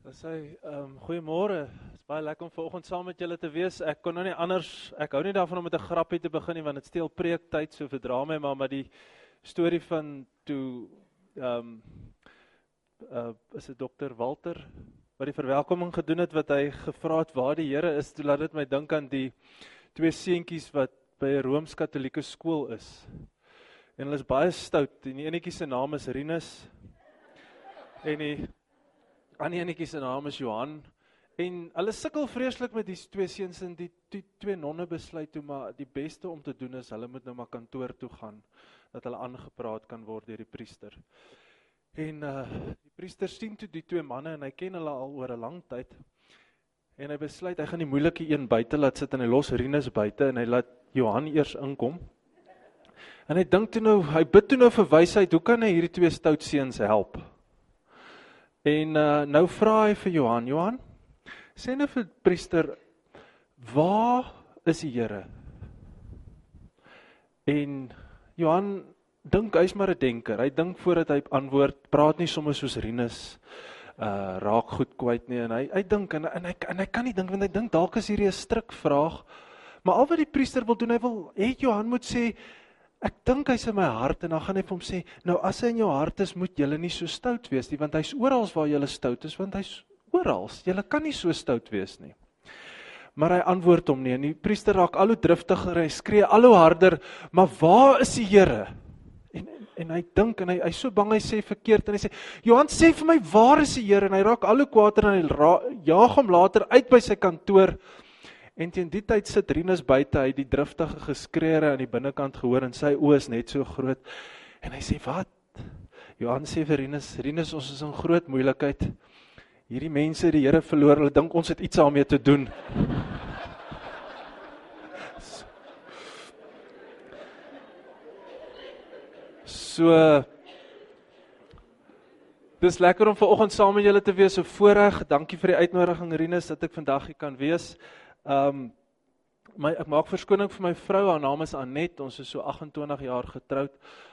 Dis hy, ehm um, goeiemôre. Dit is baie lekker om vanoggend saam met julle te wees. Ek kon nou nie anders, ek hou nie daarvan om met 'n grappie te begin nie want dit steel preektyd, so verdra my maar maar die storie van toe ehm um, uh is dit dokter Walter wat die verwelkoming gedoen het wat hy gevra het waar die Here is, toe laat dit my dink aan die twee seentjies wat by 'n Rooms-Katolieke skool is. En hulle is baie stout. Die enetjie se naam is Rinus en die ander enetjie se naam is Johan en hulle sukkel vreeslik met die twee seuns en die, die twee nonne besluit toe maar die beste om te doen is hulle moet nou maar kantoor toe gaan dat hulle aangepraat kan word deur die priester. En uh die priester sien toe die twee manne en hy ken hulle al oor 'n lang tyd. En hy besluit hy gaan die moeilike een buite laat sit en hy los Rinus buite en hy laat Johan eers inkom. En hy dink toe nou, hy bid toe nou vir wysheid, hoe kan hy hierdie twee stout seuns help? En uh, nou vra hy vir Johan, Johan, sê nou vir priester, waar is die Here? En Johan dink hy's maar 'n denker. Hy dink voordat hy antwoord, praat nie sommer soos Rinus uh raak goed kwyt nie en hy hy dink en, en hy en hy kan nie dink want hy dink dalk is hierdie 'n stryk vraag. Maar al wat die priester wil doen, hy wil hê Johan moet sê Ek dink hy's in my hart en dan gaan hy vir hom sê, nou as hy in jou hart is, moet jy nie so stout wees nie, want hy's oral waar jy stout is, want hy's oral. Jy kan nie so stout wees nie. Maar hy antwoord hom nie en die priester raak al hoe driftiger, hy skree al hoe harder, maar waar is die Here? En, en hy dink en hy hy's so bang hy sê verkeerd en hy sê Johan sê vir my waar is die Here en hy raak al hoe kwaader en hy jaag hom later uit by sy kantoor En teen die tyd sit Rinus buite, hy die driftige geskreeure aan die binnekant gehoor en sy oë is net so groot. En hy sê: "Wat?" Johan sê vir Rinus: "Rinus, ons is in groot moeilikheid. Hierdie mense het die Here verloor. Hulle dink ons het iets daarmee te doen." So Dis lekker om ver oggend saam met julle te wees. So voorreg. Dankie vir die uitnodiging Rinus dat ek vandag hier kan wees. Ehm um, my ek maak verskoning vir my vrou, haar naam is Anet. Ons is so 28 jaar getroud.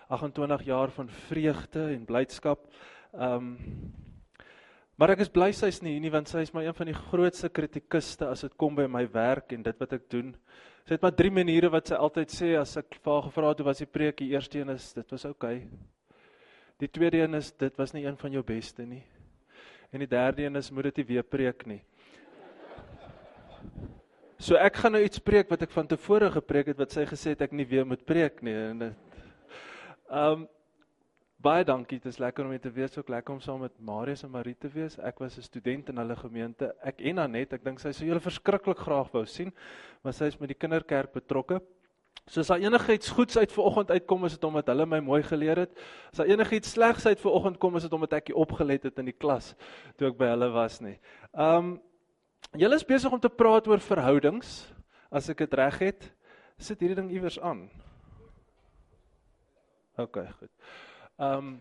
28 jaar van vreugde en blydskap. Ehm um, Maar ek is bly sy's nie hier nie want sy is maar een van die grootste kritikuste as dit kom by my werk en dit wat ek doen. Sy het maar drie maniere wat sy altyd sê as ek vir haar gevra het hoe was die preek. Die eerste een is dit was oukei. Okay. Die tweede een is dit was nie een van jou beste nie. En die derde een is moet dit nie weer preek nie. So ek gaan nou iets preek wat ek van tevore gepreek het wat sy gesê het ek nie weer moet preek nie en dit um, baie dankie. Dit is lekker om hier te wees. Ook lekker om saam met Marius en Marie te wees. Ek was 'n student in hulle gemeente. Ek en Anet, ek dink sy sou julle verskriklik graag wou sien, maar sy is met die kinderkerk betrokke. So as daar enigiets goeds uit vanoggend uitkom is dit omdat hulle my mooi geleer het. As daar enigiets slegs uit vanoggend kom is dit omdat ek nie opgelet het in die klas toe ek by hulle was nie. Um, Julle is besig om te praat oor verhoudings. As ek dit reg het, sit hierdie ding iewers aan. OK, goed. Ehm um,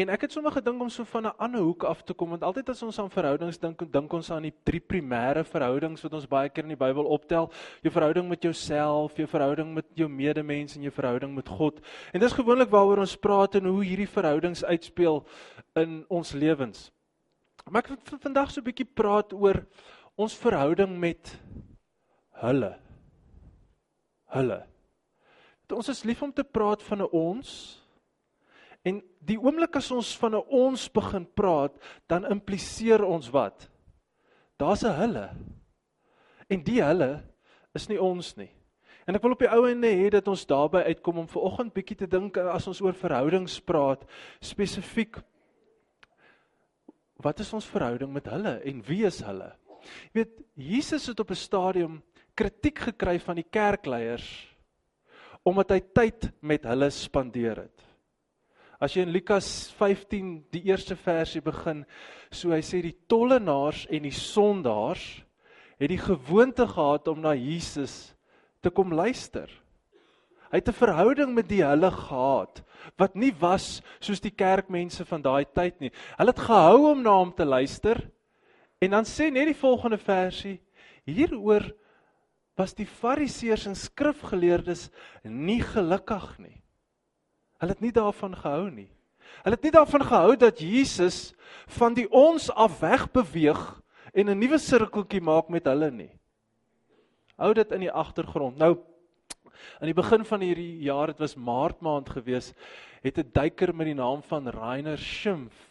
en ek het sommer gedink om so van 'n ander hoek af te kom want altyd as ons aan verhoudings dink, dink ons aan die drie primêre verhoudings wat ons baie keer in die Bybel optel. Jou verhouding met jouself, jou verhouding met jou medemens en jou verhouding met God. En dis gewoonlik waaroor ons praat en hoe hierdie verhoudings uitspeel in ons lewens. Maar ek wil vandag so 'n bietjie praat oor ons verhouding met hulle. Hulle. Dat ons is lief om te praat van 'n ons en die oomblik as ons van 'n ons begin praat, dan impliseer ons wat? Daar's 'n hulle. En die hulle is nie ons nie. En ek wil op die ou ende hê dat ons daarby uitkom om ver oggend bietjie te dink as ons oor verhoudings praat, spesifiek wat is ons verhouding met hulle en wie is hulle? Jy weet, Jesus het op 'n stadium kritiek gekry van die kerkleiers omdat hy tyd met hulle spandeer het. As jy in Lukas 15 die eerste versie begin, so hy sê die tollenaars en die sondaars het die gewoonte gehad om na Jesus te kom luister. Hy het 'n verhouding met die hulle gehad wat nie was soos die kerkmense van daai tyd nie. Hulle het gehou om na hom te luister. En dan sê net die volgende versie: Hieroor was die Fariseërs en skrifgeleerdes nie gelukkig nie. Hulle het nie daarvan gehou nie. Hulle het nie daarvan gehou dat Jesus van die ons af weg beweeg en 'n nuwe sirkeltjie maak met hulle nie. Hou dit in die agtergrond. Nou in die begin van hierdie jaar, dit was Maart maand gewees, het 'n duiker met die naam van Rainer Schimpf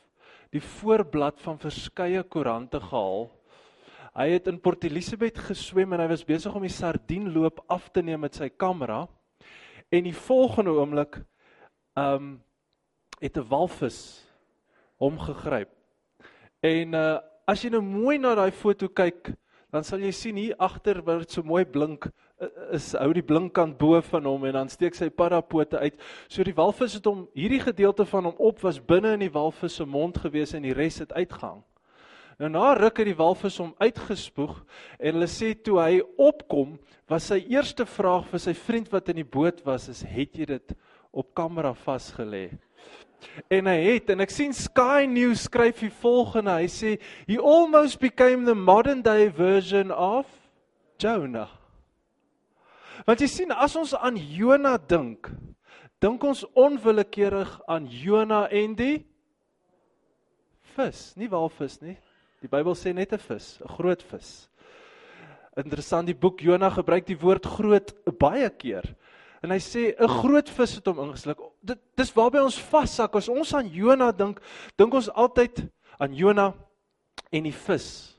die voorblad van verskeie koerante gehaal. Hy het in Port Elizabeth geswem en hy was besig om die sardienloop af te neem met sy kamera. En die volgende oomblik ehm um, het 'n walvis hom gegryp. En uh as jy nou mooi na daai foto kyk, dan sal jy sien hier agter dit so mooi blink is hou die blinkkant bo van hom en dan steek sy parapote uit. So die walvis het hom hierdie gedeelte van hom op was binne in die walvis se mond gewees en die res het uitgehang. Nou na ruk het die walvis hom uitgespoeg en hulle sê toe hy opkom, was sy eerste vraag vir sy vriend wat in die boot was is: "Het jy dit op kamera vasgelê?" En hy het en ek sien Sky News skryf die volgende. Hy sê he almost became the modern day version of Jonah. Want jy sien as ons aan Jonah dink, dink ons onwillekeurig aan Jonah en die vis, nie walvis nie. Die Bybel sê net 'n vis, 'n groot vis. Interessant, die boek Jonah gebruik die woord groot baie keer. En hy sê 'n groot vis het hom ingesluk. Dit dis waarby ons vassak. As ons aan Jonah dink, dink ons altyd aan Jonah en die vis.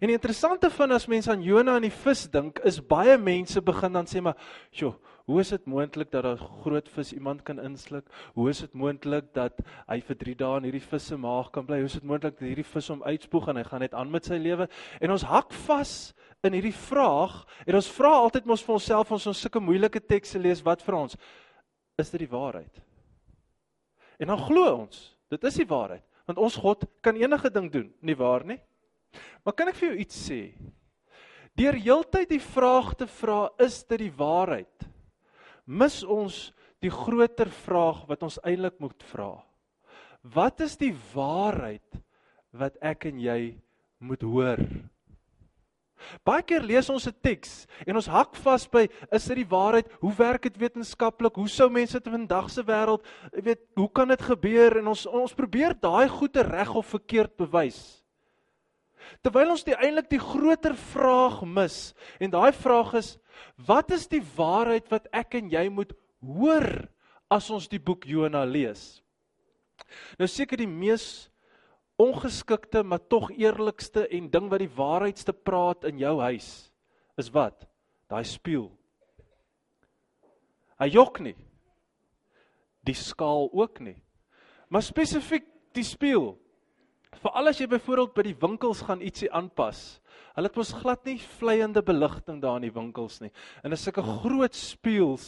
En die interessante van as mense aan Jonah en die vis dink, is baie mense begin dan sê maar, "Sjoe, hoe is dit moontlik dat 'n groot vis iemand kan insluk? Hoe is dit moontlik dat hy vir 3 dae in hierdie vis se maag kan bly? Hoe is dit moontlik dat hierdie vis hom uitspoeg en hy gaan net aan met sy lewe?" En ons hak vas in hierdie vraag en ons vra altyd mos vir onsself ons ons sulke moeilike tekste lees wat vir ons is dit die waarheid en dan glo ons dit is die waarheid want ons God kan enige ding doen nie waar nie maar kan ek vir jou iets sê deur heeltyd die vraag te vra is dit die waarheid mis ons die groter vraag wat ons eintlik moet vra wat is die waarheid wat ek en jy moet hoor Baie keer lees ons 'n teks en ons hak vas by is dit die waarheid? Hoe werk dit wetenskaplik? Hoe sou mense in vandag se wêreld, jy weet, hoe kan dit gebeur? En ons ons probeer daai goeie reg of verkeerd bewys. Terwyl ons die eintlik die groter vraag mis en daai vraag is wat is die waarheid wat ek en jy moet hoor as ons die boek Jona lees? Nou seker die mees ongeskikte maar tog eerlikste en ding wat die waarheidste praat in jou huis is wat? Daai spieël. Hy jok nie. Die skaal ook nie. Maar spesifiek die spieël. Veral as jy byvoorbeeld by die winkels gaan ietsie aanpas, Hulle het mos glad nie vleiende beligting daar in die winkels nie. En dis sulke groot spieëls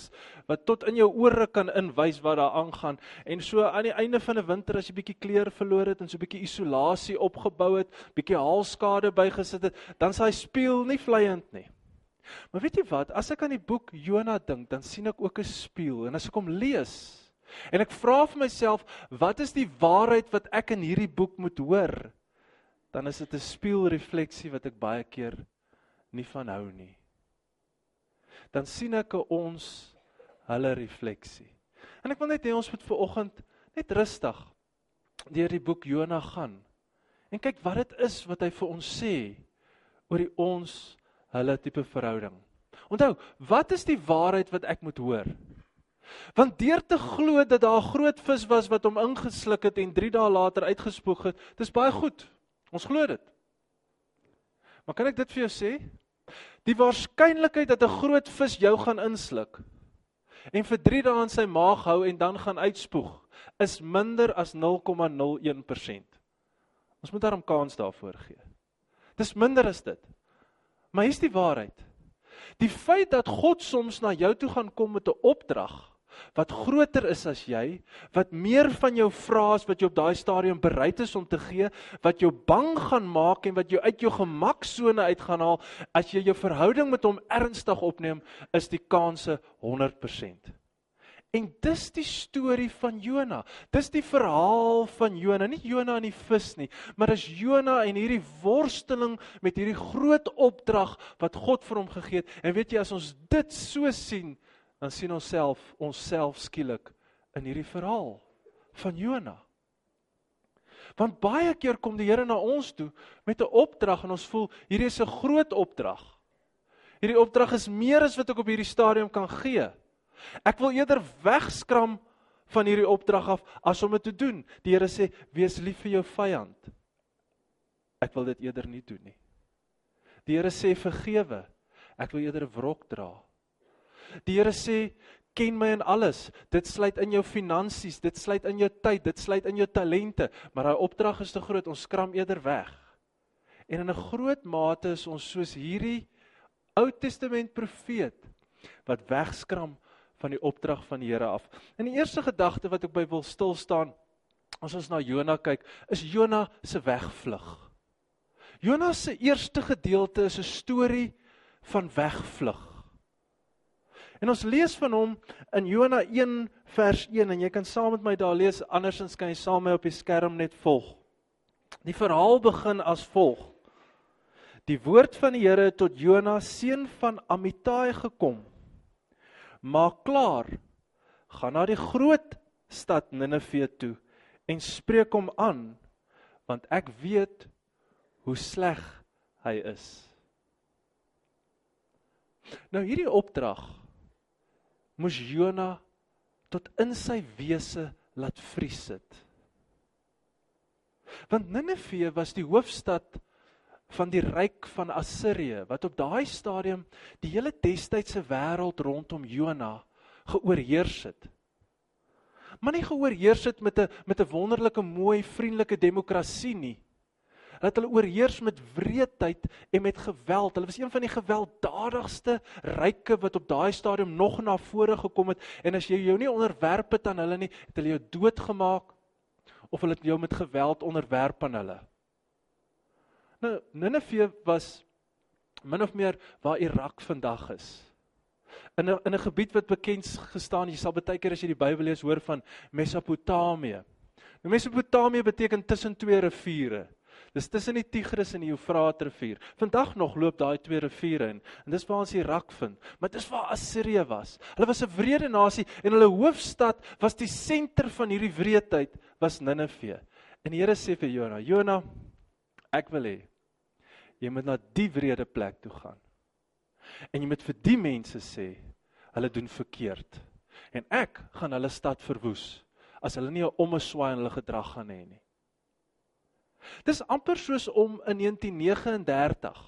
wat tot in jou ore kan inwys wat daar aangaan. En so aan die einde van 'n winter as jy bietjie kleur verloor het en so bietjie isolasie opgebou het, bietjie haalskade bygesit het, dan is daai spieël nie vleiend nie. Maar weet jy wat, as ek aan die boek Jona dink, dan sien ek ook 'n spieël en as ek hom lees en ek vra vir myself, wat is die waarheid wat ek in hierdie boek moet hoor? dan is dit 'n spieelrefleksie wat ek baie keer nie van hou nie. Dan sien ek ons hulle refleksie. En ek wil net hê ons moet ver oggend net rustig deur die boek Jona gaan en kyk wat dit is wat hy vir ons sê oor die ons hulle tipe verhouding. Onthou, wat is die waarheid wat ek moet hoor? Want deur te glo dat daar 'n groot vis was wat hom ingesluk het en 3 dae later uitgespoeg het, dis baie goed. Ons glo dit. Maar kan ek dit vir jou sê? Die waarskynlikheid dat 'n groot vis jou gaan insluk en vir 3 dae in sy maag hou en dan gaan uitspoeg is minder as 0,01%. Ons moet daarom kans daarvoor gee. Dis minder as dit. Maar hier's die waarheid. Die feit dat God soms na jou toe gaan kom met 'n opdrag wat groter is as jy, wat meer van jou vra as wat jy op daai stadium bereid is om te gee, wat jou bang gaan maak en wat jou uit jou gemaksone uit gaan haal as jy jou verhouding met hom ernstig opneem, is die kanse 100%. En dis die storie van Jona. Dis die verhaal van Jona, nie Jona en die vis nie, maar dis Jona en hierdie worsteling met hierdie groot opdrag wat God vir hom gegee het. En weet jy as ons dit so sien, dan sien ons self onsself skielik in hierdie verhaal van Jona. Want baie keer kom die Here na ons toe met 'n opdrag en ons voel hierdie is 'n groot opdrag. Hierdie opdrag is meer as wat ek op hierdie stadium kan gee. Ek wil eerder wegskram van hierdie opdrag af as om dit te doen. Die Here sê: "Wees lief vir jou vyand." Ek wil dit eerder nie doen nie. Die Here sê: "Vergewe." Ek wil eerder wrok dra. Die Here sê: "Ken my in alles." Dit sluit in jou finansies, dit sluit in jou tyd, dit sluit in jou talente, maar daai opdrag is te groot. Ons skram eerder weg. En in 'n groot mate is ons soos hierdie Ou Testament profeet wat wegskram van die opdrag van die Here af. In die eerste gedagte wat ek by wil stil staan, as ons na Jona kyk, is Jona se wegvlug. Jona se eerste gedeelte is 'n storie van wegvlug. En ons lees van hom in Jona 1 vers 1 en jy kan saam met my daar lees andersins kan jy saam met my op die skerm net volg. Die verhaal begin as volg. Die woord van die Here tot Jona seun van Amittai gekom. Maak klaar. Gaan na die groot stad Ninive toe en spreek hom aan want ek weet hoe sleg hy is. Nou hierdie opdrag moes Jona tot in sy wese laat vries sit. Want Ninive was die hoofstad van die ryk van Assirië wat op daai stadium die hele destydse wêreld rondom Jona geoorheers het. Maar nie geoorheers het met 'n met 'n wonderlike mooi vriendelike demokrasie nie. Dat hulle oorheers met wreedheid en met geweld. Hulle was een van die gewelddadigste ryke wat op daai stadium nog na vore gekom het en as jy jou nie onderwerp het aan hulle nie, het hulle jou doodgemaak of hulle het jou met geweld onderwerp aan hulle. Nou Ninive was min of meer waar Irak vandag is. In 'n in 'n gebied wat bekend gestaan, jy sal baie keer as jy die Bybel lees hoor van Mesopotamië. Nou Mesopotamië beteken tussen twee riviere. Dis tussen die Tigris en die Eufraat rivier. Vandag nog loop daai twee riviere in en dis waar ons Irak vind. Maar dis waar Assirië was. Hulle was 'n wrede nasie en hulle hoofstad was die senter van hierdie wreedheid was Ninive. En die Here sê vir Jona, Jona, ek wil hê jy moet na die wrede plek toe gaan. En jy moet vir die mense sê hulle doen verkeerd. En ek gaan hulle stad verwoes as hulle nie 'n omeswaai in hulle gedrag gaan hê nie. Dis amper soos om in 1939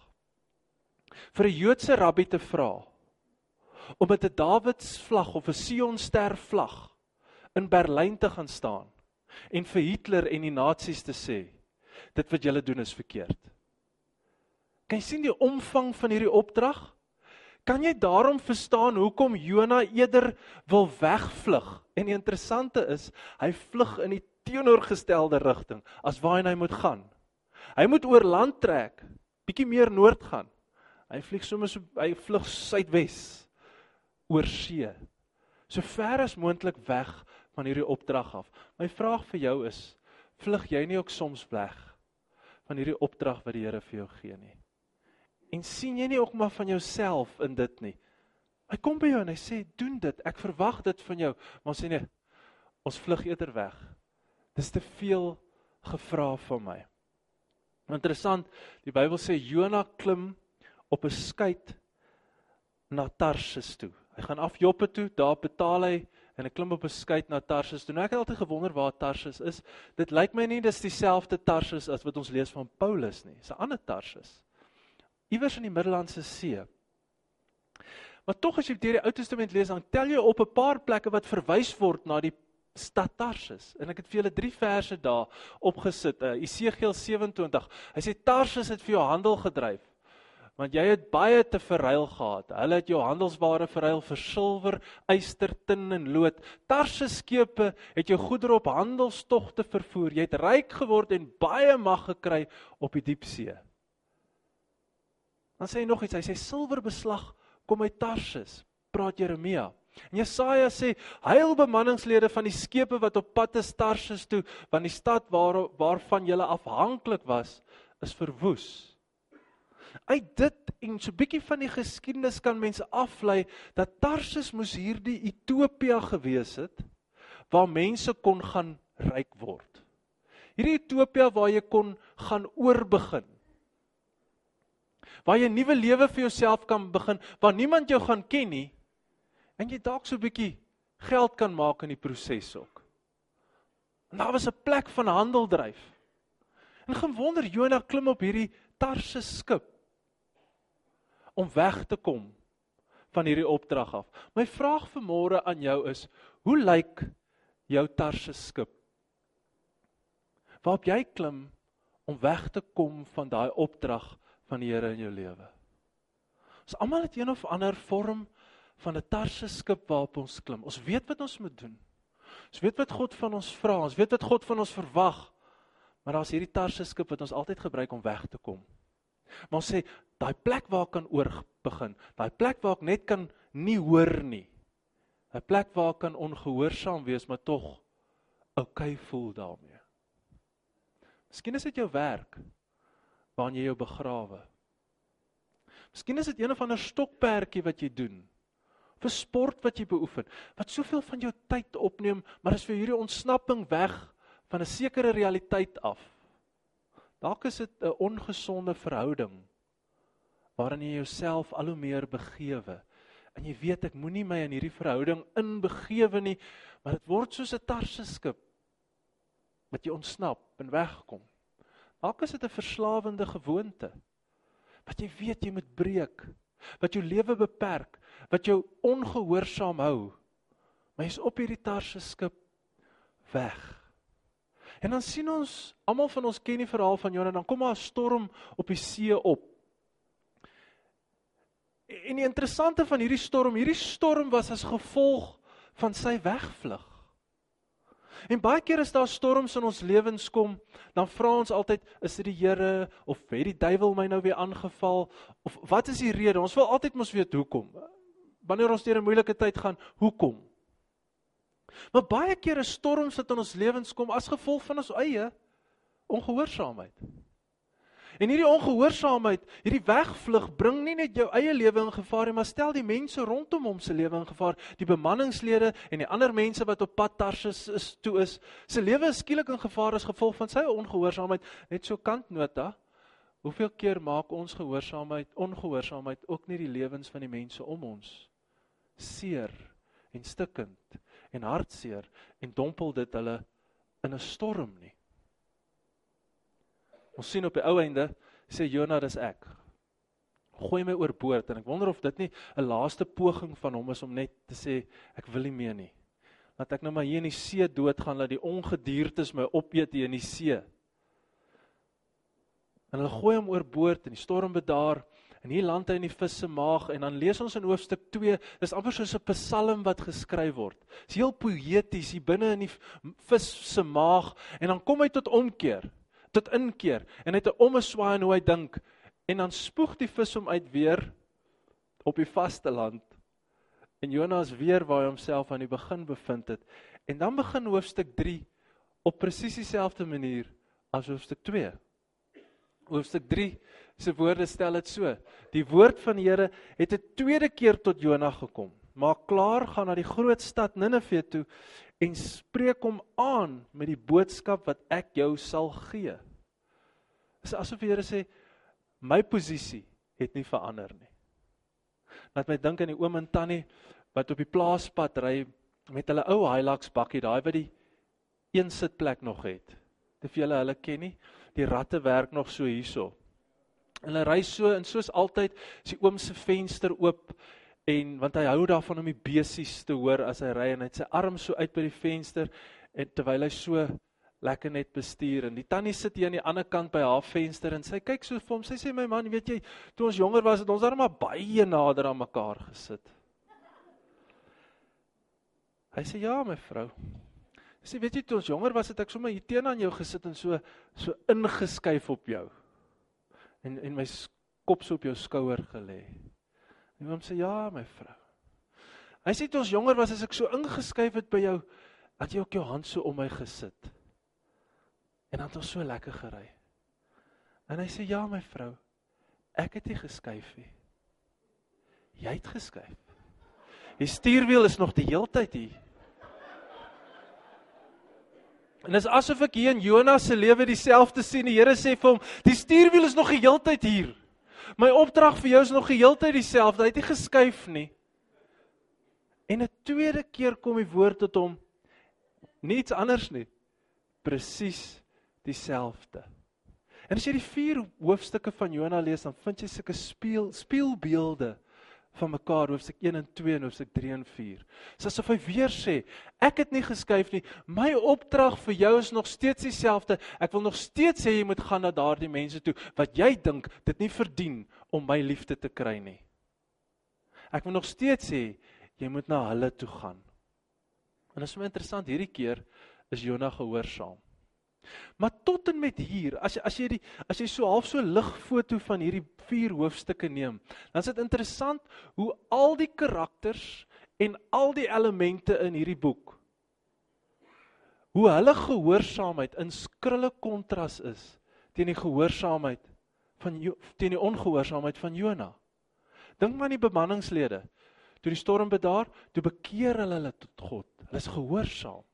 vir 'n Joodse rabbi te vra om met 'n Dawids vlag of 'n Sion ster vlag in Berlyn te gaan staan en vir Hitler en die nasies te sê dit wat julle doen is verkeerd. Kan jy sien die omvang van hierdie opdrag? Kan jy daarom verstaan hoekom Jona eerder wil wegvlug? En die interessante is, hy vlug in die teenoorgestelde rigting as waarheen hy moet gaan. Hy moet oor land trek, bietjie meer noord gaan. Hy vlieg sommer so hy vlug suidwes oor see. So ver as moontlik weg van hierdie opdrag af. My vraag vir jou is, vlug jy nie ook soms weg van hierdie opdrag wat die Here vir jou gee nie? En sien jy nie ook maar van jouself in dit nie? Hy kom by jou en hy sê doen dit. Ek verwag dit van jou. Maar ons sê nee. Ons vlug eerder weg. Dis te veel gevra van my. Interessant, die Bybel sê Jona klim op 'n skei na Tarsis toe. Hy gaan af Joppe toe, daar betaal hy en hy klim op 'n skei na Tarsis toe. Nou ek het altyd gewonder waar Tarsis is. Dit lyk my nie dis dieselfde Tarsis as wat ons lees van Paulus nie. Dis 'n ander Tarsis iewers in die Middellandse See. Maar tog as jy deur die Ou Testament lees, dan tel jy op 'n paar plekke wat verwys word na die stad Tarsus. En ek het vir julle drie verse daar opgesit. Uh, Esegiel 27. Hy sê Tarsus het vir jou handel gedryf want jy het baie te verruil gehad. Hulle het jou handelsware verruil vir silwer, yster, tin en lood. Tarsus skepe het jou goedere op handelstogte vervoer. Jy het ryk geword en baie mag gekry op die diep see. Dan sê hy nog iets. Hy sê silwerbeslag kom uit Tarsus, praat Jeremia. En Jesaja sê heil bemanningslede van die skepe wat op pad is Tarsus toe, want die stad waar waarvan jy afhanklik was, is verwoes. Uit dit en so 'n bietjie van die geskiedenis kan mense aflei dat Tarsus moes hierdie Ethiopië gewees het waar mense kon gaan ryk word. Hierdie utopia waar jy kon gaan oorbegin. Waar jy 'n nuwe lewe vir jouself kan begin, waar niemand jou gaan ken nie en jy dalk so 'n bietjie geld kan maak in die proses ook. En daar was 'n plek van handel dryf. En gewonder Jonah klim op hierdie Tarse skip om weg te kom van hierdie opdrag af. My vraag vir môre aan jou is: Hoe lyk jou Tarse skip? Waarop jy klim om weg te kom van daai opdrag van die Here in jou lewe. Ons almal het een of ander vorm van 'n Tarse skip waarop ons klim. Ons weet wat ons moet doen. Ons weet wat God van ons vra. Ons weet wat God van ons verwag. Maar daar's hierdie Tarse skip wat ons altyd gebruik om weg te kom. Maar ons sê daai plek waar ek kan oor begin, daai plek waar ek net kan nie hoor nie. 'n Plek waar ek kan ongehoorsaam wees, maar tog okay voel daarmee. Miskien is dit jou werk waarin jy jou begrawe. Miskien is dit een of ander stokperdjie wat jy doen vir sport wat jy beoefen wat soveel van jou tyd opneem, maar is vir hierdie ontsnapping weg van 'n sekere realiteit af. Dalk is dit 'n ongesonde verhouding waarin jy jouself al hoe meer begewe. En jy weet ek moenie my in hierdie verhouding inbegewe nie, maar dit word soos 'n tarse skip wat jy ontsnap en wegkom. Dalk is dit 'n verslawende gewoonte wat jy weet jy moet breek, wat jou lewe beperk, wat jou ongehoorsaam hou. Maar jy's op hierdie tarse skip weg. En dan sien ons, almal van ons ken die verhaal van Jonah, dan kom daar 'n storm op die see op. En die interessante van hierdie storm, hierdie storm was as gevolg van sy wegvlug. En baie keer as daar storms in ons lewens kom, dan vra ons altyd, is dit die Here of het die duiwel my nou weer aangeval of wat is die rede? Ons wil altyd mos weet hoekom. Wanneer ons deur 'n moeilike tyd gaan, hoekom? Maar baie keer is storms wat in ons lewens kom as gevolg van ons eie ongehoorsaamheid. En hierdie ongehoorsaamheid, hierdie wegvlug bring nie net jou eie lewe in gevaar nie, maar stel die mense rondom hom se lewe in gevaar. Die bemanningslede en die ander mense wat op pad Tarsus is toe is, se lewe is skielik in gevaar as gevolg van sy ongehoorsaamheid. Net so kantnota. Hoeveel keer maak ons gehoorsaamheid, ongehoorsaamheid ook nie die lewens van die mense om ons seer en stikkend en hartseer en dompel dit hulle in 'n storm nie. Ons sien op die ou einde sê Jonah dis ek. Gooi my oorboord en ek wonder of dit nie 'n laaste poging van hom is om net te sê ek wil nie meer nie. Laat ek nou maar hier in die see doodgaan dat die ongediertes my opeet hier in die see. En hulle gooi hom oorboord en die storm bedaar en hier land hy in die vis se maag en dan lees ons in hoofstuk 2 dis amper soos 'n psalm wat geskryf word. Dis heel poëties hier binne in die vis se maag en dan kom hy tot omkeer tot inkeer en hy het 'n omeswaai in hoe hy dink en dan spoeg die vis hom uit weer op die vaste land. En Jonas weer waar hy homself aan die begin bevind het. En dan begin hoofstuk 3 op presies dieselfde manier as hoofstuk 2. Hoofstuk 3 se woorde stel dit so: Die woord van die Here het 'n tweede keer tot Jona gekom. Maak klaar, gaan na die groot stad Ninive toe en spreek hom aan met die boodskap wat ek jou sal gee. Dit is asof die Here sê my posisie het nie verander nie. Laat my dink aan die oom en tannie wat op die plaaspad ry met hulle ou Hilux bakkie, daai wat die een sitplek nog het. Te veel hulle ken nie, die ratte werk nog so hierso. Hulle ry so en soos altyd, is die oom se venster oop en want hy hou daarvan om die besies te hoor as hy ry en hy het sy arm so uit by die venster en terwyl hy so lekker net bestuur en die tannie sit hier aan die ander kant by haar venster en sy kyk so vir hom sy sê my man weet jy toe ons jonger was het ons daar maar baie nader aan mekaar gesit hy sê ja my vrou hy sê weet jy toe ons jonger was het ek sommer hier teen aan jou gesit en so so ingeskuif op jou en en my kop so op jou skouer gelê En hom sê ja, my vrou. Hy sê toe ons jonger was as ek so ingeskuif het by jou, dat jy ook jou hand so om my gesit. En dan het ons so lekker gery. En hy sê ja, my vrou. Ek het nie geskuif nie. Jy het geskuif. Die stuurwiel is nog die heeltyd hier. En dis asof ek hier in Jonas se lewe dieselfde sien. Die Here sê vir hom, "Die stuurwiel is nog die heeltyd hier. My opdrag vir jou is nog die heeltyd dieselfde. Hy het nie geskuif nie." En 'n tweede keer kom die woord tot hom niets anders nie. Presies dieselfde. En as jy die vier hoofstukke van Jona lees, dan vind jy sulke speel speelbeelde van mekaar hoofstuk 1 en 2 en hoofstuk 3 en 4. Dis asof hy weer sê, ek het nie geskuif nie. My opdrag vir jou is nog steeds dieselfde. Ek wil nog steeds hê jy moet gaan na daardie mense toe wat jy dink dit nie verdien om my liefde te kry nie. Ek wil nog steeds sê jy moet na hulle toe gaan. En dit is so interessant hierdie keer is Jonah gehoorsaam. Maar tot en met hier, as jy as jy die as jy so half so lig foto van hierdie vier hoofstukke neem, dan is dit interessant hoe al die karakters en al die elemente in hierdie boek hoe hulle gehoorsaamheid in skrille kontras is teen die gehoorsaamheid van teen die ongehoorsaamheid van Jona. Dink maar aan die bemanningslede. Toe die storm bedaar, toe bekeer hulle hulle tot God. Hulle is gehoorsaam.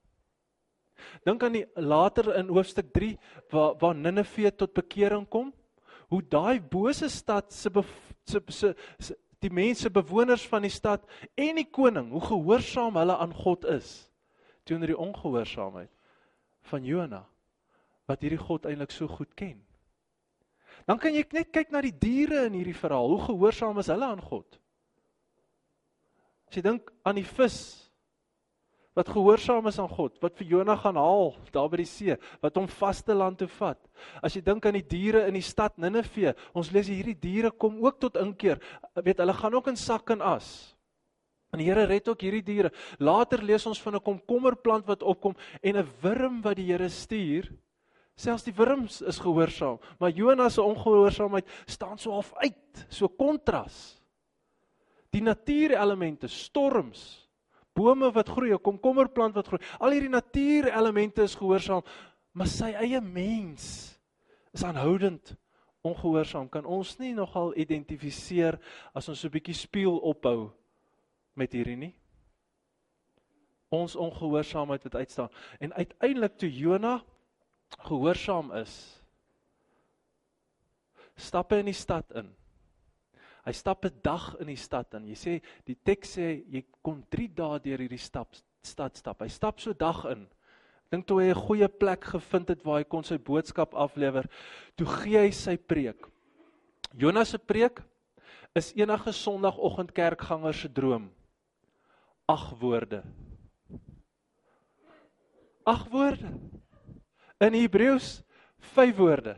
Dink aan die later in hoofstuk 3 waar waar Ninive tot bekering kom, hoe daai bose stad se se se, se die mense bewoners van die stad en die koning, hoe gehoorsaam hulle aan God is teenoor die ongehoorsaamheid van Jona wat hierdie God eintlik so goed ken. Dan kan jy net kyk na die diere in hierdie verhaal, hoe gehoorsaam is hulle aan God? As jy dink aan die vis wat gehoorsaam is aan God, wat vir Jona gaan haal daar by die see, wat hom vaste land toe vat. As jy dink aan die diere in die stad Ninive, ons lees hierdie diere kom ook tot inkeer. Weet, hulle gaan ook in sak en as. En die Here red ook hierdie diere. Later lees ons van 'n komkommerplant wat opkom en 'n wurm wat die Here stuur. Selfs die wurms is gehoorsaam, maar Jona se ongehoorsaamheid staan so half uit, so kontras. Die natuurelemente, storms, bome wat groei, 'n komkommerplant wat groei. Al hierdie natuurelemente is gehoorsaam, maar sy eie mens is aanhoudend ongehoorsaam. Kan ons nie nogal identifiseer as ons so 'n bietjie spieël ophou met hierdie nie? Ons ongehoorsaamheid wat uitstaan. En uiteindelik toe Jona gehoorsaam is, stap hy in die stad in. Hy stap 'n dag in die stad in. Jy sê die teks sê jy kon 3 dae deur hierdie stap stad stap. Hy stap so dag in. Dink toe hy 'n goeie plek gevind het waar hy kon sy boodskap aflewer, toe gee hy sy preek. Jonas se preek is enige Sondagoggend kerkganger se droom. Ag woorde. Ag woorde. In Hebreëus 5 woorde.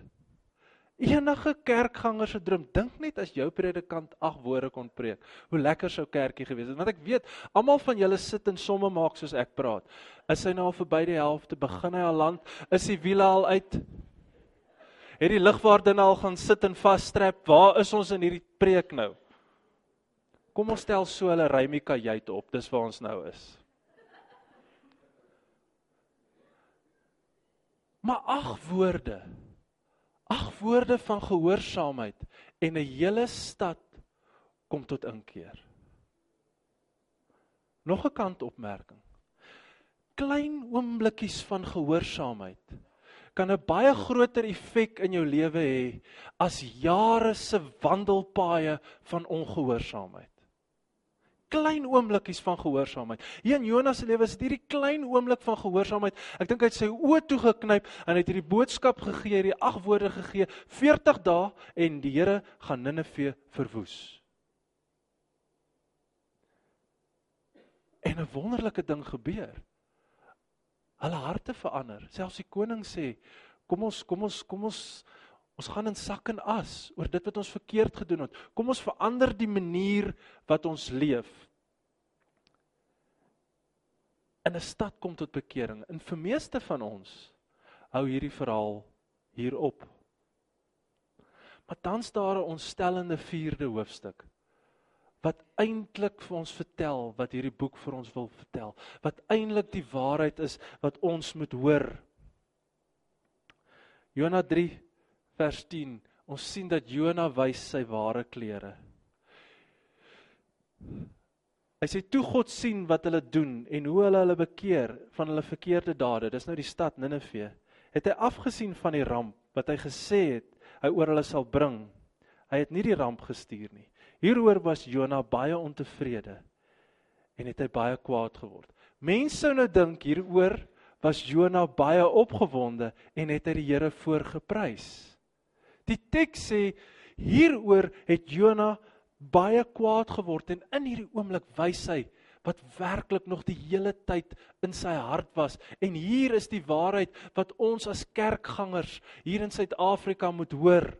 Enige kerkganger se droom, dink net as jou predikant ag woorde kon preek. Hoe lekker sou kerkie gewees het. Want ek weet, almal van julle sit en somme maak soos ek praat. Is hy nou al verby die helfte? Begin hy al land? Is die wiele al uit? Het die ligwaarde al gaan sit en vasstrap? Waar is ons in hierdie preek nou? Kom ons stel so hulle rymika jyt op. Dis waar ons nou is. Maar ag woorde ag woorde van gehoorsaamheid en 'n hele stad kom tot inkeer. Nog 'n kantopmerking. Klein oomblikkies van gehoorsaamheid kan 'n baie groter effek in jou lewe hê as jare se wandelpaaie van ongehoorsaamheid klein oomblikies van gehoorsaamheid. Hier in Jonas se lewe is dit hierdie klein oomblik van gehoorsaamheid. Ek dink hy het sy oë toe geknyp en het hierdie boodskap gegee, hierdie ag woorde gegee, 40 dae en die Here gaan Ninive verwoes. En 'n wonderlike ding gebeur. Hulle harte verander. Selfs die koning sê, "Kom ons, kom ons, kom ons Ons gaan in sak en as oor dit wat ons verkeerd gedoen het. Kom ons verander die manier wat ons leef. In 'n stad kom tot bekering. In vir meeste van ons hou hierdie verhaal hier op. Maar dan staan daar 'n ontstellende 4de hoofstuk wat eintlik vir ons vertel wat hierdie boek vir ons wil vertel. Wat eintlik die waarheid is wat ons moet hoor. Jonas 3 vers 10 ons sien dat Jona wys sy ware klere. Hy sê toe God sien wat hulle doen en hoe hulle hulle bekeer van hulle verkeerde dade, dis nou die stad Ninive, het hy afgesien van die ramp wat hy gesê het hy oor hulle sal bring. Hy het nie die ramp gestuur nie. Hieroor was Jona baie ontevrede en het hy baie kwaad geword. Mense sou nou dink hieroor was Jona baie opgewonde en het hy die Here voorgeprys. Die teks sê hieroor het Jona baie kwaad geword en in hierdie oomblik wys hy wat werklik nog die hele tyd in sy hart was en hier is die waarheid wat ons as kerkgangers hier in Suid-Afrika moet hoor.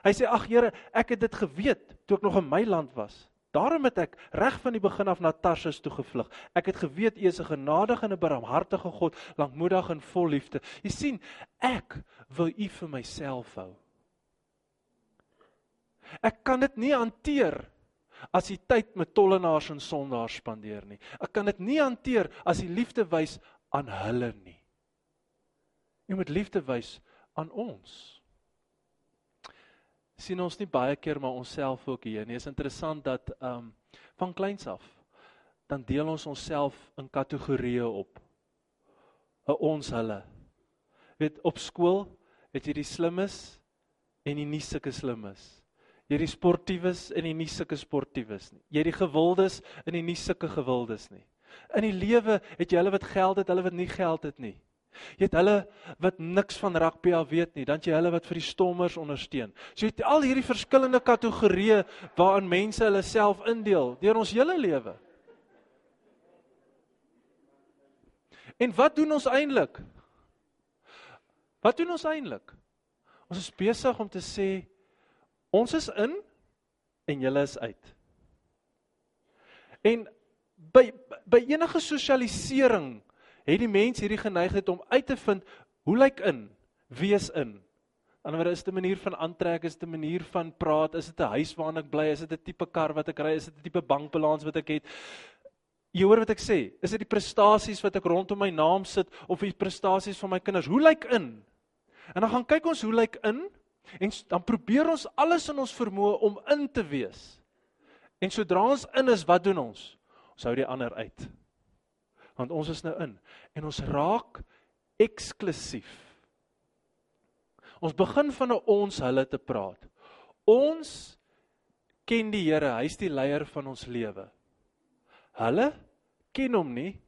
Hy sê ag Here, ek het dit geweet toe ek nog in my land was. Daarom het ek reg van die begin af na Tarsus toe gevlug. Ek het geweet U is 'n genadige en 'n barmhartige God, lankmoedig en vol liefde. Jy sien, ek wil U vir myself hou. Ek kan dit nie hanteer as jy tyd met tollenaars en sondaars spandeer nie. Ek kan dit nie hanteer as jy liefde wys aan hulle nie. Jy moet liefde wys aan ons sien ons nie baie keer maar onsself ook hier nie. Is interessant dat ehm um, van kleins af dan deel ons onsself in kategorieë op. 'n Ons hulle. Weet op skool het jy die slimmes en die nie sulke slimmes. Jy die sportiewes en die nie sulke sportiewes nie. Jy die gewildes en die nie sulke gewildes nie. In die lewe het jy hulle wat geld het, hulle wat nie geld het nie. Jy het hulle wat niks van rugby af weet nie, dan jy hulle wat vir die stommers ondersteun. So jy het al hierdie verskillende kategorieë waarin mense hulle self indeel deur ons hele lewe. En wat doen ons eintlik? Wat doen ons eintlik? Ons is besig om te sê ons is in en julle is uit. En by by enige sosialisering het die mens hierdie geneigtheid om uit te vind hoe lyk in wees in. Anderswoorde is dit 'n manier van aantrek, is dit 'n manier van praat, is dit 'n huis waarin ek bly, is dit 'n tipe kar wat ek ry, is dit 'n tipe bankbalans wat ek het? Jy hoor wat ek sê, is dit die prestasies wat ek rondom my naam sit of die prestasies van my kinders? Hoe lyk in? En dan gaan kyk ons hoe lyk in en dan probeer ons alles in ons vermoë om in te wees. En sodra ons in is, wat doen ons? Ons hou die ander uit want ons is nou in en ons raak eksklusief. Ons begin van 'n ons hulle te praat. Ons ken die Here, hy's die leier van ons lewe. Hulle ken hom nie.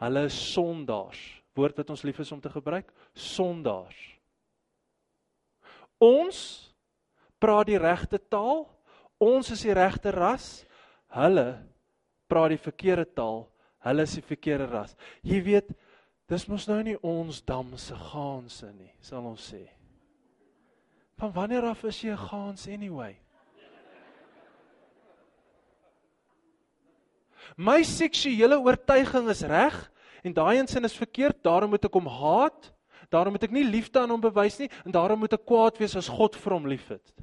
Hulle is sondaars. Woord wat ons lief is om te gebruik, sondaars. Ons praat die regte taal. Ons is die regte ras. Hulle praat die verkeerde taal hulle is die verkeerde ras. Jy weet, dis mos nou nie ons dam se gaanse nie, sal ons sê. Van wanneer af is jy 'n gaans anyway? My seksuele oortuiging is reg en daai insin is verkeerd, daarom moet ek hom haat. Daarom moet ek nie liefde aan hom bewys nie en daarom moet ek kwaad wees as God vir hom liefhet.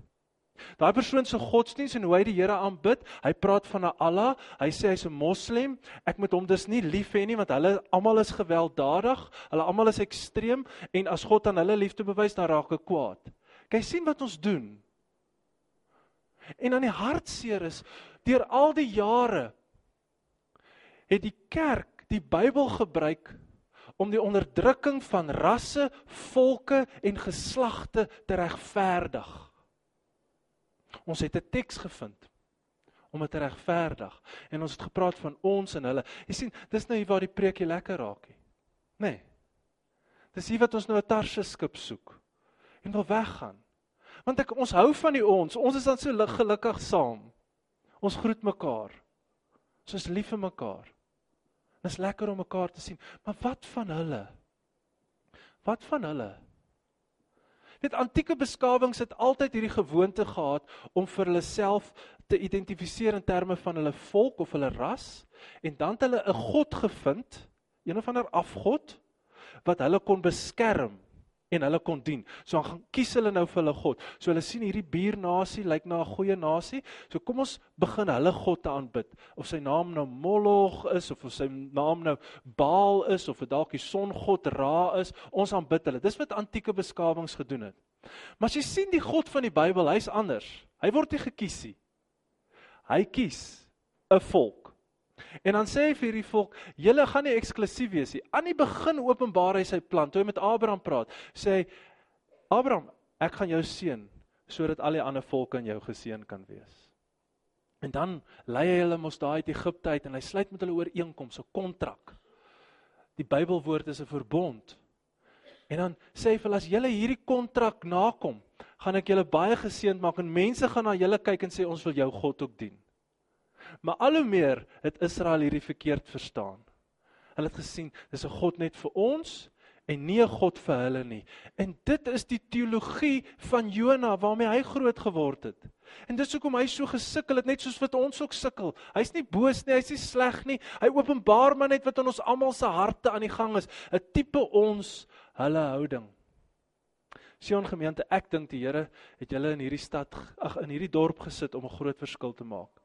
Daai persoon se godsdienst en hoe hy die Here aanbid, hy praat van 'n Allah, hy sê hy's 'n moslim. Ek moet hom dus nie lief hê nie want hulle almal is gewelddadig, hulle almal is ekstreem en as God aan hulle liefde bewys, dan raak ek kwaad. Kyk sien wat ons doen. En aan die hartseer is deur al die jare het die kerk die Bybel gebruik om die onderdrukking van rasse, volke en geslagte te regverdig. Ons het 'n teks gevind om dit te regverdig en ons het gepraat van ons en hulle. Jy sien, dis nou hier waar die preekie lekker raak nie. Nee. Dis hier wat ons nou 'n tarse skip soek en wil weggaan. Want ek ons hou van die ons. Ons is dan so gelukkig saam. Ons groet mekaar. Ons is lief vir mekaar. Dis lekker om mekaar te sien. Maar wat van hulle? Wat van hulle? Weet antieke beskawings het altyd hierdie gewoonte gehad om vir hulle self te identifiseer in terme van hulle volk of hulle ras en dan het hulle 'n god gevind, een of ander afgod wat hulle kon beskerm en hulle kon dien. So dan gaan kies hulle nou vir hulle god. So hulle sien hierdie buurnasie lyk na 'n goeie nasie. So kom ons begin hulle god te aanbid. Of sy naam nou Moloch is of of sy naam nou Baal is of dit dalk die songod Ra is, ons aanbid hulle. Dis wat antieke beskawings gedoen het. Maar as jy sien die god van die Bybel, hy's anders. Hy word nie gekies nie. Hy kies 'n volk. En dan sê hy vir hierdie volk, julle gaan nie eksklusief wees nie. Aan die begin openbaar hy sy plan. Toe hy met Abraham praat, sê hy Abraham, ek gaan jou seën sodat al die ander volke in jou geseën kan wees. En dan lei hy hulle mos daai uit Egipte uit en hy sluit met hulle ooreenkoms, 'n kontrak. Die Bybelwoord is 'n verbond. En dan sê hy vir hulle as julle hierdie kontrak nakom, gaan ek julle baie geseënd maak en mense gaan na julle kyk en sê ons wil jou God ook dien. Maar al hoe meer het Israel hierdie verkeerd verstaan. Hulle het gesien dis 'n God net vir ons en nie 'n God vir hulle nie. En dit is die teologie van Jona waarmee hy groot geword het. En dis hoekom hy so gesukkel het net soos wat ons ook sukkel. Hy's nie boos nie, hy's nie sleg nie. Hy openbaar maar net wat in ons almal se harte aan die gang is, 'n tipe ons hulle houding. Sion gemeente, ek dink die Here het julle in hierdie stad, ag in hierdie dorp gesit om 'n groot verskil te maak.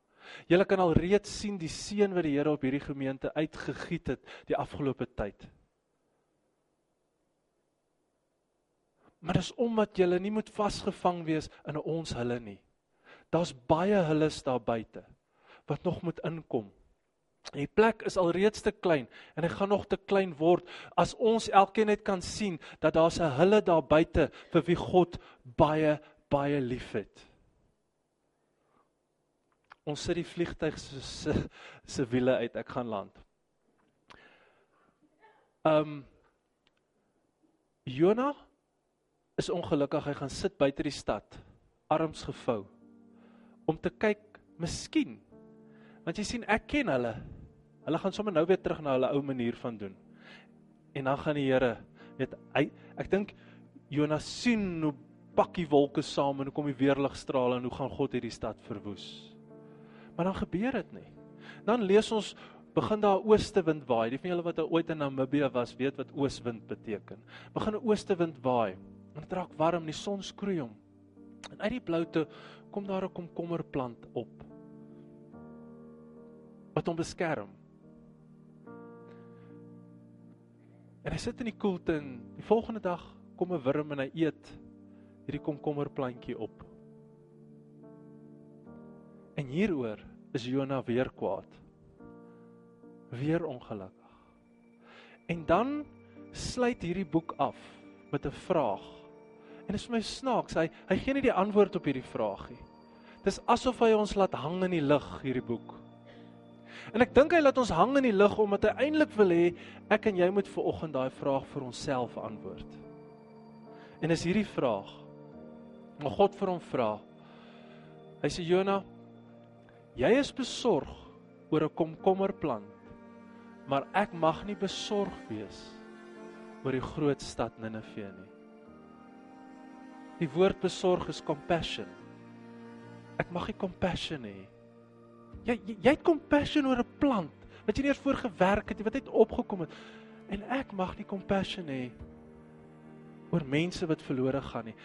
Julle kan al reeds sien die seën wat die Here op hierdie gemeente uitgegiet het die afgelope tyd. Maar dis omdat julle nie moet vasgevang wees in ons hulle nie. Daar's baie hulles daar buite wat nog moet inkom. Die plek is alreeds te klein en hy gaan nog te klein word as ons elkeen net kan sien dat daar's 'n hulle daar buite vir wie God baie baie liefhet. Ons sit die vliegtyg se se, se wiele uit. Ek gaan land. Um Jona is ongelukkig. Hy gaan sit buite die stad, arms gevou om te kyk, miskien. Want jy sien, ek ken hulle. Hulle gaan sommer nou weer terug na hulle ou manier van doen. En dan gaan die Here, weet hy, ek dink Jonas sien hoe pakkie wolke saam en hoe kom die weerligstrale en hoe gaan God hierdie stad verwoes. Maar dan gebeur dit nie. Dan lees ons begin daar ooste wind waai. Die van julle wat ooit in Namibië was, weet wat ooswind beteken. Begin 'n ooste wind waai. En dit raak warm, die son skroei hom. En uit die bloute kom daar 'n komkommerplant op. Wat hom beskerm. En hy sit in die koelte en die volgende dag kom 'n wurm en hy eet hierdie komkommerplantjie op. En hieroor is Jona weer kwaad. Weer ongelukkig. En dan sluit hierdie boek af met 'n vraag. En dit is vir my snaaks, hy hy gee nie die antwoord op hierdie vraag nie. Dis asof hy ons laat hang in die lug hierdie boek. En ek dink hy laat ons hang in die lug omdat hy eintlik wil hê ek en jy moet ver oggend daai vraag vir onsself antwoord. En is hierdie vraag maar God vir hom vra. Hy sê Jona, Jy is besorg oor 'n komkommerplant, maar ek mag nie besorg wees oor die groot stad Ninive nie. Die woord besorg is compassion. Ek mag nie compassion hê. Jy jy het compassion oor 'n plant wat jy nie eers voor gewerk het nie, wat net opgekom het. En ek mag nie compassion hê oor mense wat verlore gaan nie.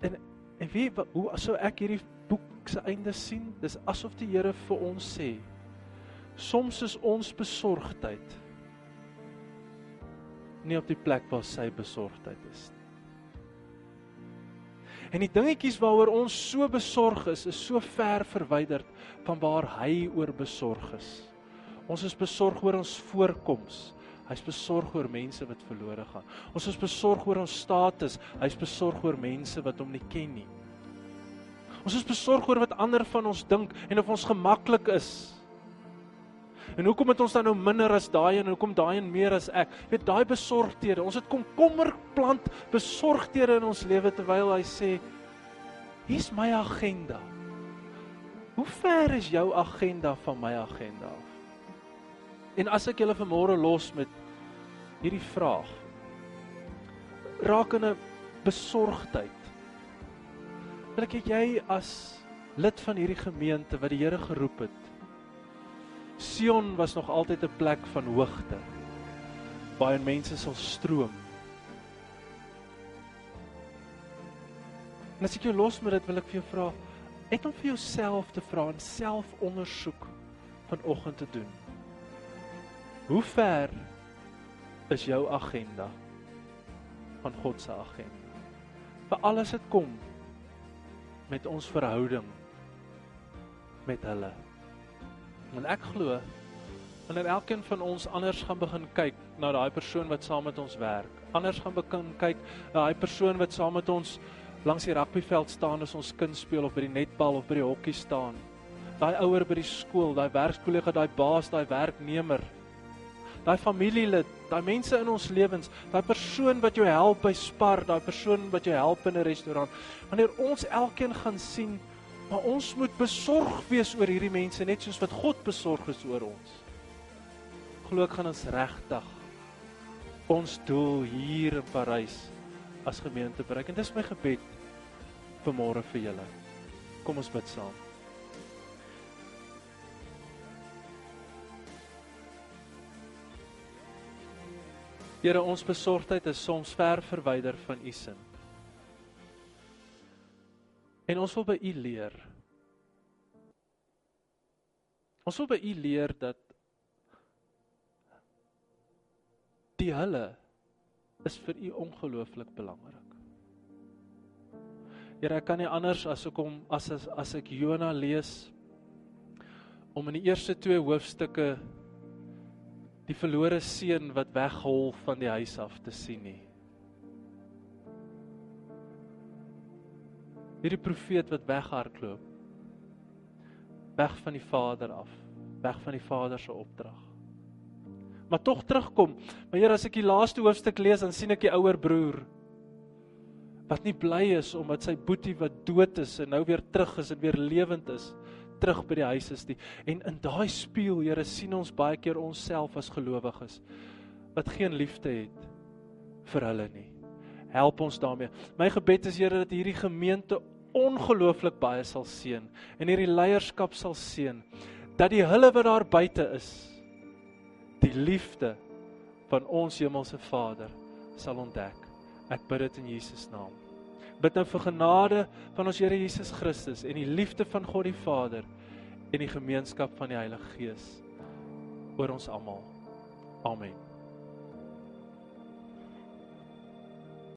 En en wie hoe sou ek hierdie boek se einde sien, dis asof die Here vir ons sê: Soms is ons besorgdheid nie op die plek waar sy besorgdheid is nie. En die dingetjies waaroor ons so besorg is, is so ver verwyderd van waar hy oor besorg is. Ons is besorg oor ons voorkoms. Hy's besorg oor mense wat verlore gaan. Ons is besorg oor ons status. Hy's besorg oor mense wat hom nie ken nie. Ons is besorg oor wat ander van ons dink en of ons gemaklik is. En hoekom het ons dan nou minder as daai en hoekom daai en meer as ek? Jy weet daai besorgdhede. Ons het komkommer plant besorgdhede in ons lewe terwyl hy sê hier's my agenda. Hoe ver is jou agenda van my agenda af? En as ek julle vanmôre los met hierdie vraag raak in 'n besorgdheid wil ek jy as lid van hierdie gemeente wat die Here geroep het. Sion was nog altyd 'n plek van hoogte. Baie mense sal stroom. En as ek jou los met dit wil ek vir jou vra, net om vir jouself te vra en selfondersoek vanoggend te doen. Hoe ver is jou agenda van God se agenda? Vir alles wat kom, met ons verhouding met hulle. En ek glo wanneer elkeen van ons anders gaan begin kyk na daai persoon wat saam met ons werk, anders gaan begin kyk na daai persoon wat saam met ons langs die rugbyveld staan as ons kind speel of by die netbal of by die hokkie staan. Daai ouer by die skool, daai werkskollega, daai baas, daai werknemer. Daai familielid, daai mense in ons lewens, daai persoon wat jou help by Spar, daai persoon wat jou help in 'n restaurant. Wanneer ons elkeen gaan sien, maar ons moet besorg wees oor hierdie mense net soos wat God besorg is oor ons glo ek gaan ons regtig ons doel hier in Parys as gemeente bereik. En dis my gebed vir môre vir julle. Kom ons bid saam. Here, ons besorgdheid is soms ver verwyder van u sin. En ons wil by u leer. Ons wil by u leer dat die hulle is vir u ongelooflik belangrik. Here, ek kan nie anders as ek hom as as, ek Jona lees om in die eerste twee hoofstukke die verlore seun wat weghol van die huis af te sien nie. Hierdie profeet wat weghardloop weg van die Vader af, weg van die Vader se opdrag maar tog terugkom. Maar Here, as ek die laaste hoofstuk lees, dan sien ek die ouer broer wat nie bly is omdat sy boetie wat dood is en nou weer terug is en weer lewend is, terug by die huis is nie. En in daai spieël, Here, sien ons baie keer onsself as gelowiges wat geen liefde het vir hulle nie. Help ons daarmee. My gebed is Here dat hierdie gemeente ongelooflik baie sal seën en hierdie leierskap sal seën dat die hulle wat daar buite is die liefde van ons hemelse Vader sal ontdek. Ek bid dit in Jesus naam. Bid nou vir genade van ons Here Jesus Christus en die liefde van God die Vader en die gemeenskap van die Heilige Gees oor ons almal. Amen.